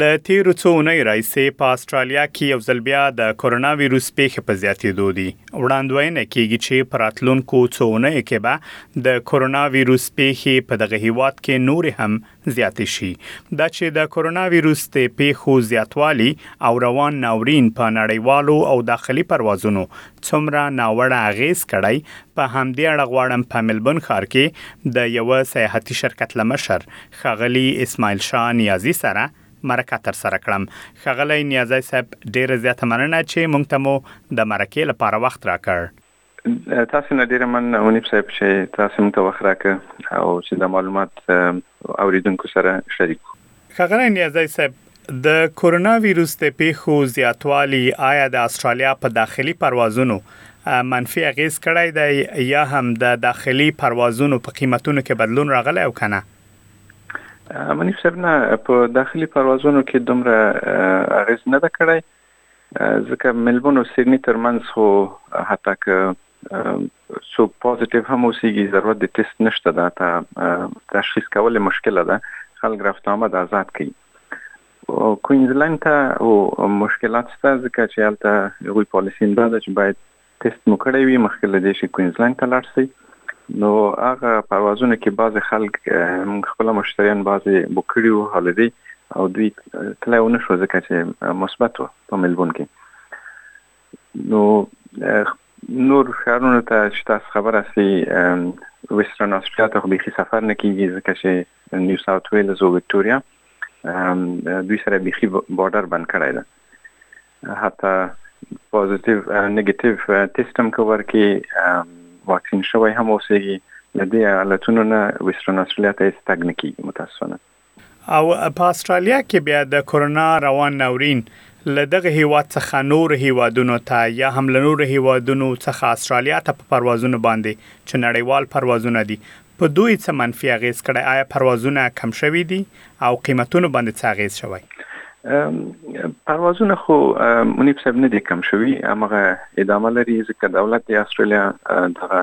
له تېرو څو اونیو راهیسې په اسټرالیا کې یو ځل بیا د کورونا ویروس پېښې په زیاتېدو دي. وړاندوینه کېږي چې په راتلونکو څو اونیو کې به د کورونا ویروس پېښې په دغه هېواد کې نورې هم زیاتې شي. دا چې د کورونا ویروس د پېښو زیاتوالي او روان ناورین په نړیوالو او داخلي پروازونو څومره ناوړه اغېز کړی، په همدې اړه غواړم په ملبون ښار کې د یوه سیاحتي شرکت له مشر ښاغلي اسماعیل شاه نیازي سره مرکه ترسره کړم. ښاغلی نیازی صاحب ډېره زیاته مننه چې موږ ته مو د مرکې لپاره وخت راکړ. تاسو نه ډېره مننه منیب صاحب چې تاسو موږ ته وخت راکړ او چې دا معلومات اورېدونکو سره شریک کړو. ښاغلی نیازی صاحب د کورونا ویروس د پېښو زیاتوالي آیا د اسټرالیا په داخلي پروازونو منفي اغېز کړی دی یا هم د داخلي پروازونو په قیمتونو کې بدلون راغلی او که نه؟ منیف صاحب نه په داخلي پروازونو کې دومره اغېز نه ده کړی ځکه ملبون او سیدني ترمنځ خو حتی که څوک پازیتیو هم اوسیږي ضرورت د تیست نشته دا تا تشخیص کول مشکل ده خلک رفت آمد آزاد کوي کوینزلند ته او مشکلات شته ځکه چې هلته هغوی پالیسي هم دا ده چې باید تیست مو کړی وي مخکې له دې چې کوینزلند ته لاړ شئ نو هغه پروازونه کې بعضې خلک خپل مشتریان بعضې بوک کړي وو هالیدې او دوی تلای ونه شو ځکه چې مثبت و په ملبون کې نو نور ښارونو ته چې تاسو خبر هستئ ویسټرن استرالیا ته خو بیخي سفر نه کیږي ځکه چې نیو ساوت ویلز او وکټوریا دوی سره بیخي بارډر بند کړی ده حتی پوزټیو نیگیټیو ټیسټ هم که ورکې واکسین شوی هم اوسېږي له دې حالتونو نه ویسټرن استرالیا ته هېڅ تګ نه کیږي متاسفانه او په اسټرالیا کې بیا د کرونا روان ناورین له دغه هیواد څخه نورو هیوادونو ته یا هم له نورو هیوادونو څخه اسټرالیا ته په پروازونو باندې چې نړیوال پروازونه دي په دوی څه منفي اغیز کړی؟ آیا پروازونه کم شوي دي او قیمتونو باندې څه اغیز شوی؟ پروازونه خو منیب صاحب نه دي کم شوي همغه ادامه لري ځکه دولت د اسټرالیا دغه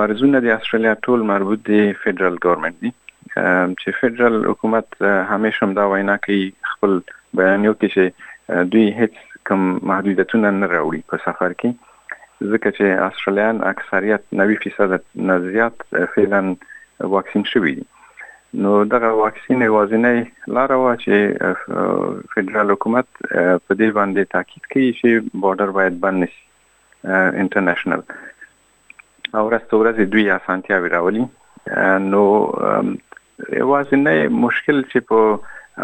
مرزونه د استرالیا ټول مربوط دی فدرال ګورنمنت دی چې فدرال حکومت همیشه هم دا وینا کوي خپل بیانیو کې چې دوی هیڅ کوم محدودیتونه نه راوړي په سفر کې ځکه چې استرالیان اکثریت 90 فیصد نه زیات فعلا واکسین شوي دي نو دغه واکسین یوازینی لار و چې فدرال حکومت په دې باندې تاکید کوي چې بارډر باید بند نشي انټرنیشنل او ورځ تر ورځې دوی اسانتیاوې راولي نو یوازې نه مشکل چې په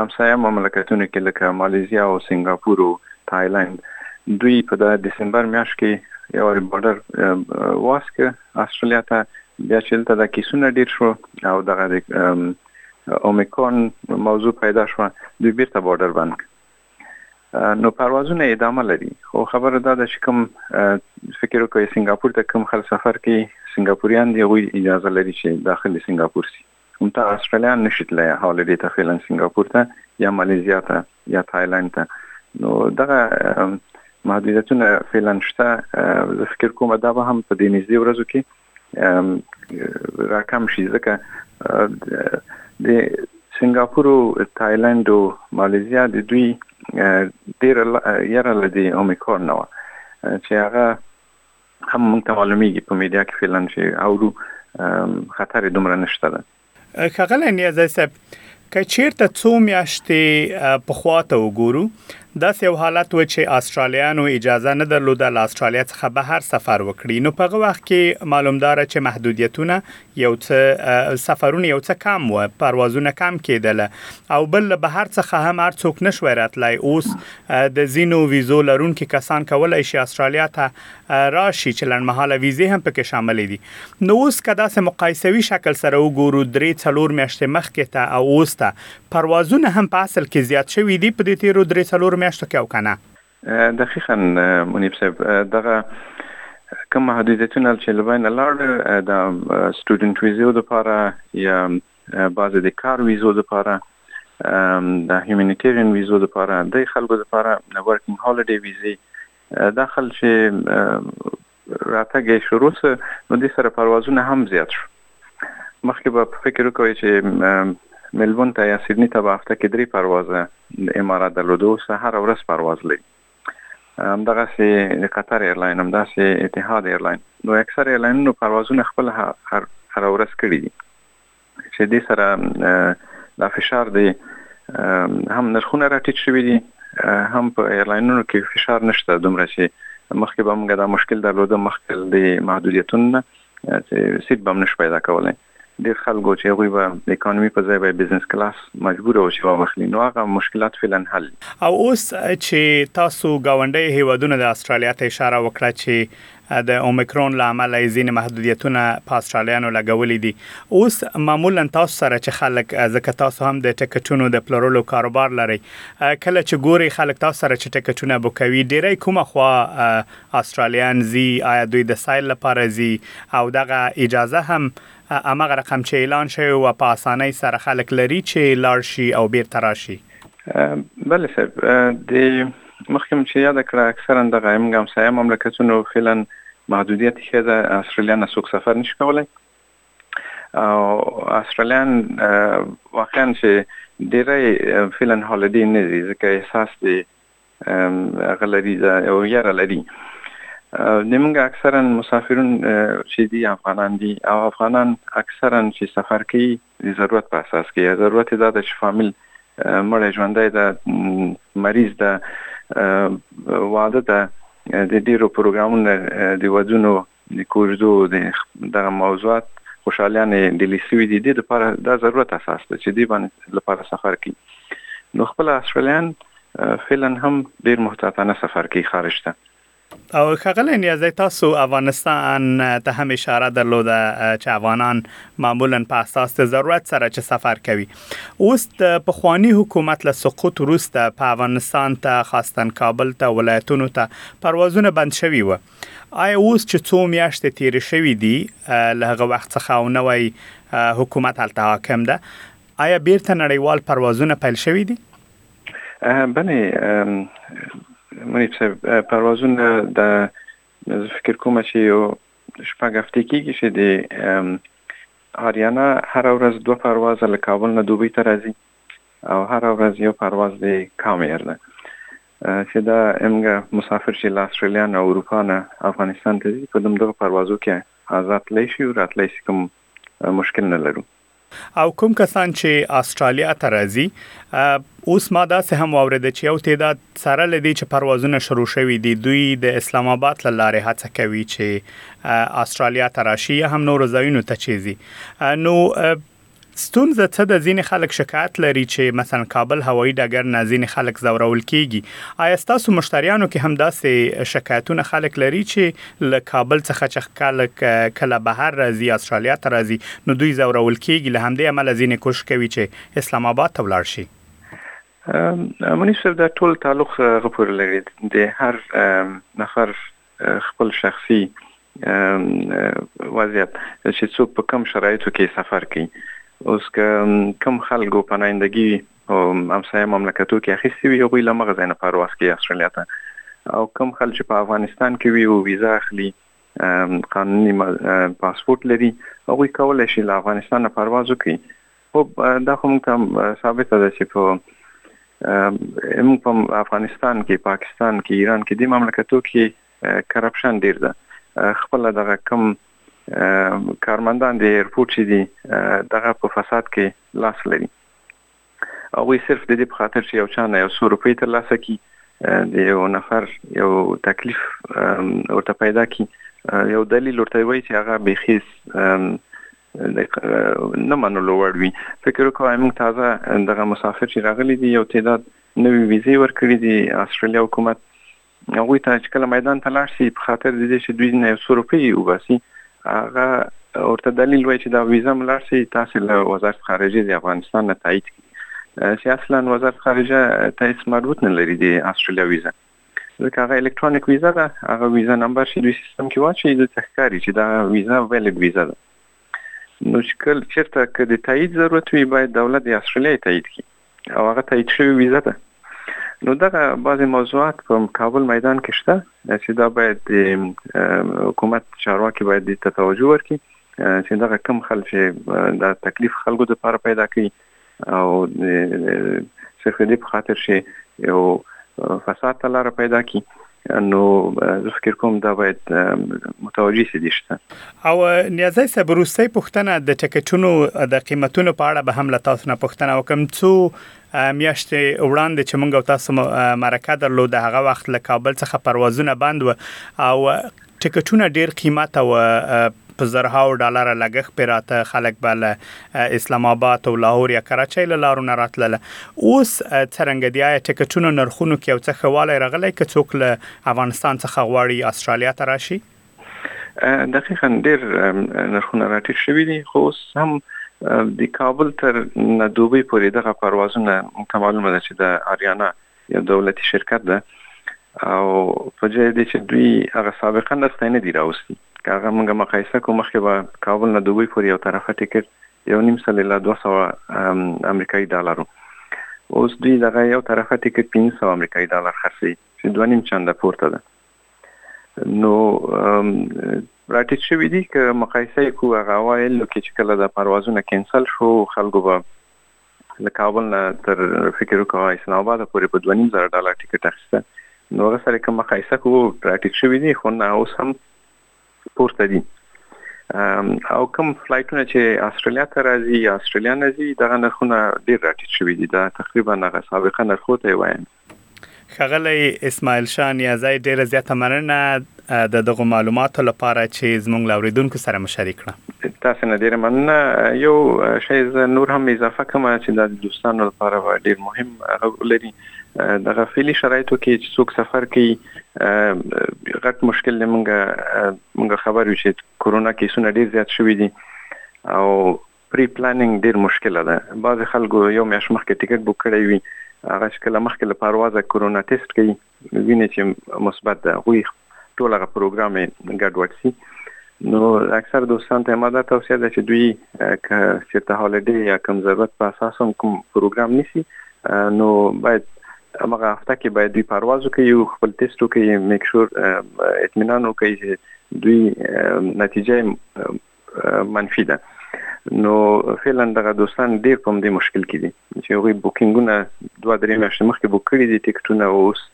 همسایه مملکتونو کې لکه مالیزیا او سنگاپور او تایلند دوی په د دسمبر میاشت کې یو بارډر واسکه استرالیا ته بیا چې دلته د کیسونه ډیر شو او دغه د اومیکرون موضوع پیدا شو دوی بیرته بارډر بند نو پروازونه ادامه لري خو خبره دا ده چې کوم فکر وکړي سنگاپور ته کوم خل سفر کوي سنگاپوریان دی غوي اجازه لري چې داخلي سنگاپور سي هم تا استرالیا نشي تلای هالیډې ته فعلا سنگاپور ته یا مالیزیا ته یا تایلند ته نو دغه محدودیتونه فعلا شته زه فکر کوم دا به هم په دې نږدې ورځو کې راکم شي ځکه د سنگاپور او تایلند او مالیزیا د دوی ډیر یره لدی اومیکرون نه چې هغه هم مونږ ته معلومیږي په میډیا کې فعلا چې او خطر دومره نشته ده ښاغلی نیازی صاحب که چیرته څو میاشتې پخوا ته وګورو داسې یو حالت و چې آسترالیانو اجازه نه درلوده له آسترالیا څخه بهر سفر وکړي نو په هغه وخت کې معلومدار چې محدودیتونه یو څه سفرونه یو څه کم و پروازونه کم کېدل او بل له بهر څخه هم هر څوک نشوي راتلای اوس د زینو ویزو لرونکي کسان کولای شي آسترالیا ته راشي چې لنډمهاله ویزې هم پکې شاملې دي نو اوس که داسې مقایسوي شکل سره وګورو درې څلور میاشتې مخکې ته او اوس ته پروازونه هم په اصل کې زیات شوي دي په دې تیرو درې څلور میاشتو کې او کنه دقیقا منیب صاحب دغه کوم محدودیتونه چې لبین لاړ د سټوډنټ ویزو لپاره یا بعضې د کار ویزو لپاره د هیومانیټیرین ویزو لپاره د خلکو لپاره ورکینګ هالیډې ویزې دا خل چې راتګ یې شروع سه نو دې سره پروازونه هم زیات شو مخکې به په فکر وکوي چې ملبون ته یا سیدنی ته به هفته کې درې پروازه د امارات درلودو اوس هر ورځ پرواز لري همدغه سي د قطر ایرلاین همدا سي اتحاد ایرلاین نو اکثر ایرلاینونو پروازونه خپل هر هر ورځ کړی دي چې دې سره دا فشار دی هم نرخونه راټیټ شوي دي هم په ایرلاینونو کې فشار نشته دومره چې مخکې به موږ دا مشکل درلوده مخکې د محدودیتونو نه چې سیټ به نش پیدا کولای ډیر خلکو چې هغوی به د اکانومي په ځای به بزنس کلاس مجبور او چې واخلي نو هغه مشکلات فعلا حل او اوس چې تاسو گاونډي هیوادونه د استرالیا ته اشاره وکړه چې د اومیکرون له امله یې ځینې محدودیتونه په اسټرالیانو لګولي دي. اوس معمولا تاسو سره چې خلک، ځکه تاسو هم د ټکټونو د پلورلو کاروبار لرئ، کله چې ګورئ خلک تاسو سره چې ټکټونه بوکوي، ډېری کومه خوا اسټرالیان ځي؟ ایا دوی د سیل لپاره ځي؟ او دغه اجازه هم هماغه رقم چې اعلان شوې وه په اسانۍ سره خلک لري چې لاړ شي او بېرته راشي؟ بله صاحب، د مخکې مو چې یاده کړه اکثرا دغه امنګ همسایه مملکتونو فعلا محدودیت ایښی ده استرالیا نه څوک سفر نشي کولی او استرالیان واقعا چې ډېری فعلا هالیډې نه دي ځکه احساس دی هغه لري او یاره لري نمنګ اکثرا مسافرون چې دي افغانان دي او افغانان اکثرا چې سفر کوي د ضرورت په اساس کې ضرورت دا ده چې فامیل مړی ژوندی ده مریض ده واده ده د ډیرو پروګرامونو د ودونو د کوژدو د دغه موضوعات خوشحالیان ډیلی سوي دي د لپاره دا ضرورت اساس ده چې دی باندې لپاره سفر کوي نو خپل استرالیان فعلا هم ډیر محتاطانه سفر کوي خارج ته او ښاغلی نیازی تاسو افغانستان ته هم اشاره درلوده چې افغانان معمولا په اساس د ضرورت سره چې سفر کوي اوس د پخوانی حکومت له سقوط وروسته په افغانستان ته خاصتن کابل ته ولایتونو ته پروازونه بند شوي و آیا اوس چې څو میاشتې تیرې شوي دي له هغه وخت څخه او نوی حکومت هلته حاکم ده آیا بیرته نړیوال پروازونه پیل شوي دي بله منیب صاحب پروازونه د زه فکر کوم چې یو شپږ هفته کېږي چې د آریانا هر ورځ دوه پرواز له کابل نه دوبۍ ته راځي او هر ورځ یو پرواز د کام ایر ده چې دا امګه مسافر چې له استرالیا نه اروپا نه افغانستان ته ځي په دوم دغه پروازو کې آزاد تللی شي او راتلی شي کوم مشکل نه لرو او کوم کسان چې اسټرالیا ته راځي اوس ما داسې هم واورېده چې یو تعداد سره لدی چې پروازونه شروع شوي دي دوی د اسلام آباد له لارې هڅه کوي چې اسټرالیا ته راشي یا هم نور ځایونو ته چې ځي نو ستونزه څه د ځینې خلک شکایت لري چې مثلا کابل هوایی ډګر نه ځینې خلک زورول کیږي آیا تاسو مشتریانو کې هم داسې شکایتونه خلک لري چې له کابل څخه چې خلک کله بهر راځي یا اسټرالیا ته راځي نو دوی ځورول کېږي، له همدې امله ځینې کوشش کوي چې اسلام اباد ته ولاړ شي. منیف صاحب دا ټول تعلق هغه پورې لري، د هر نفر خپل شخصي وضعیت چې څوک په کوم شرایطو کې سفر کوي، اوس که کوم خلک پنایندګي او همسایه مملکتو کې اخیستي وي هغوی لمغه ځای نه پرواز کوي استرالیا ته او کم خلک چې په افغانستان کې وي او ویزه اخلي قانوني پاسپورت لري هغوی کولای شي له افغانستان نه پرواز وکړي خو دا خو موږ ته ثابته ده چې په موږ په افغانستان کې پاکستان کې ایران کې د مملکتو کې کرپشن ډیر ده خپل دغه کم کارمندان د ایرپورټ چې دي دغه په فساد کې لاس لري هغوی صرف د دې په خاطر چې یو چا نه یو څو روپۍ ترلاسه کړي د یو نفر یو تکلیف ورته پیدا کی یو دلیل ورته وایي چې هغه بیخیس نه منلو وړ وي فکر وکړئ موږ تازه دغه مسافر چې راغلي دي یو تعداد نوې ویزې ورکړي دي استرالیا حکومت هغوی ته چې کله میدان ته لاړ شي په خاطر د دې چې دوی نه یو څو روپۍ وباسي هغه ورته دلیل وایي چې دا ویزه مو لاړ شي تاسو له وزارت خارجه د افغانستان نه تایید کړي چې اصلا وزارت خارجه ته هیڅ مربوط نه لري د استرالیا ویزه ځکه هغه الکترونیک ویزه ده هغه ویزه نمبر چې دوی سیستم کې واچي دوی ته ښکاري چې دا ویزه ویلډ ویزه ده نو چې کله چېرته که د تایید ضرورت وي باید دولت د استرالیا تایید کړي او هغه تایید شوی ویزه ده نو دغه بعضی موضوعات په کابل میدان کې شته چې دا باید حکومت چارواکي باید دې ته توجه ورکړي چې دغه کم خلک چې دا تکلیف خلکو د لپاره پیدا کوي او صرف دې په خاطر چې یو فساد ته لار پیدا کړي نو زه فکر کوم دا باید متوجه سي دي شته او نیازی صاحب وروستۍ پوښتنه د ټکټونو د قیمتونو په اړه به هم له تاسو نه پوښتنه وکم څو میاشتې وړاندې چې موږ تاسو مرکه درلوده هغه وخت له کابل څخه پروازونه بند و او ټکټونه ډېر قیمته و، په زرهاوو ډالره لګښت پرې راته، خلک به له اسلام اباد او لاهور یا کراچۍ له لارو نه راتلل. اوس څرنګه دي؟ ایا ټکټونو نرخونو کې یو څه ښه والی راغلی که څوک له افغانستان څخه غواړي اسټرالیا ته راشي؟ دقیقاً ډېر نرخونه راټیټ شوي دي، خو اوس هم د کابل تر دوبۍ پورې دغه پروازونه مونږ ته معلومه ده چې د اریانا یو دولتي شرکت ده او په ځای دې چې دوی هغه سابقا نسخه نه دی راوستي که هغه موږ مقایسه کوو مخکې به کابل نه دوبۍ پورې یو طرفه ټیکټ یو نیم سل الا دوه سوه امریکایي ډالرو اوس دوی دغه یو طرفه ټیکټ پنځه سوه امریکایي ډالر خرڅوي چې دوه نیم چنده پورته ده نو راټیټ شوي دي که مقایسه یې کوو هغه اوایلو کې چې کله دا پروازونه کینسل شو خلکو به له کابل نه تر فکر وکړه اسلام آباد پورې په 2000 ډالر ټیکټ اخیسته نو هغه سره کوم مقایسه کو راټیټ شوی دی خو نه اوس هم پورته دي او کوم فلایټونه چې استرالیا ته راځي یا استرالیا نه ځي دغه نرخونه ډیر راټیټ شوی دي دا تقریبا هغه سابقه نرخو ته وایم ښاغلی اسماعیل شاه نیازی ډېره زیاته مننه د دغو معلوماتو لپاره چې زموږ له اورېدونکو سره مو شریک کړه. تاسو نه ډېره مننه. یو شی زه نور هم اضافه کوم چې دا د دوستانو لپاره به ډېر مهم غږ ولري. دغه فعلي شرایطو کې چې څوک سفر کوي غټ مشکل دی مونږ مونږ خبر یو چې کورونا کیسونه ډېر زیات شوي دي او پري پلاننګ ډیر مشکل ده بعضی خلګو یو میاشت مخکې ټیکټ بوک کړی وي هغه چې کله مخکې له پروازه کرونا ټیسټ کوي ویني چې مثبت ده هغوی ټول هغه پروګرام یې ګډوډ سي نو اکثر دوستان ته ما دا توصیه ده چې دوی که چېرته هالیډې یا کوم ضرورت په اساس هم کوم پروګرام نیسي نو باید هغه هفته کې باید دوی پرواز وکړي او خپل ټیسټ وکړي میک شور اطمینان وکړي چې دوی نتیجه منفي ده نو فعلا دغه دوستان ډیر په دې مشکل کې دي چې هغوی بوکینګونه دوه درې میاشتې مخکې بوک کړي دي ټیکټونه اوس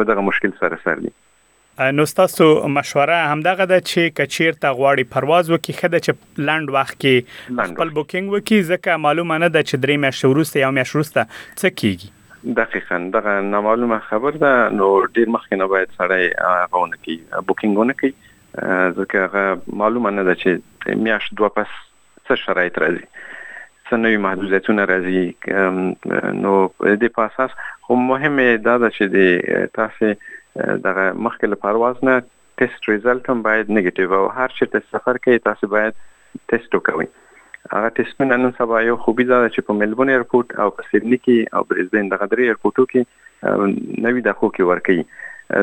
په دغه مشکل سره سر دي نو تاسو مشوره همدغه ده چې کچیر ته غواړي پرواز وکړي خده چې لند وخت کې خپل بوکینګ وکړي ځکه معلومه نه ده چې درې میاشتې وروسته یا میاشت وروسته څه کیږي دقیقا دغه نامعلومه خبر ده نو ډیر مخکې نه باید سړی غوونه کی بوکینګونه کوي ځکه هغه معلومه نه ده چې میاشت دوه پس څه شرایط راځي څه نوي محدودیتونه راځي نو د په اساس خو مهمه دا ده چې د تاسو دغه مخکې له پرواز نه ټیسټ ریزلټ هم باید نیگیټیو او هر چیرته سفر کوي تاسو باید ټیسټ وکوي. هغه ټیسټونه نن سبا یو خوبي دا ده چې په ملبون ایرپورټ او په سیدني کې او بریسبین دغه درې ایرپورټو کې نوي دقو کې ورکوي.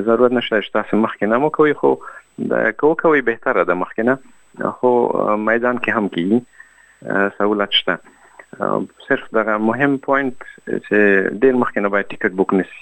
ضرورت نشته چې تاسو مخکې نه مو کوي خو که وکوي بهتره ده مخکې نه خو میدان کې هم کیږي سهولت شته صرف دغه مهم پوینټ چې ډیر مخکې نه باید ټیکټ بوک نسی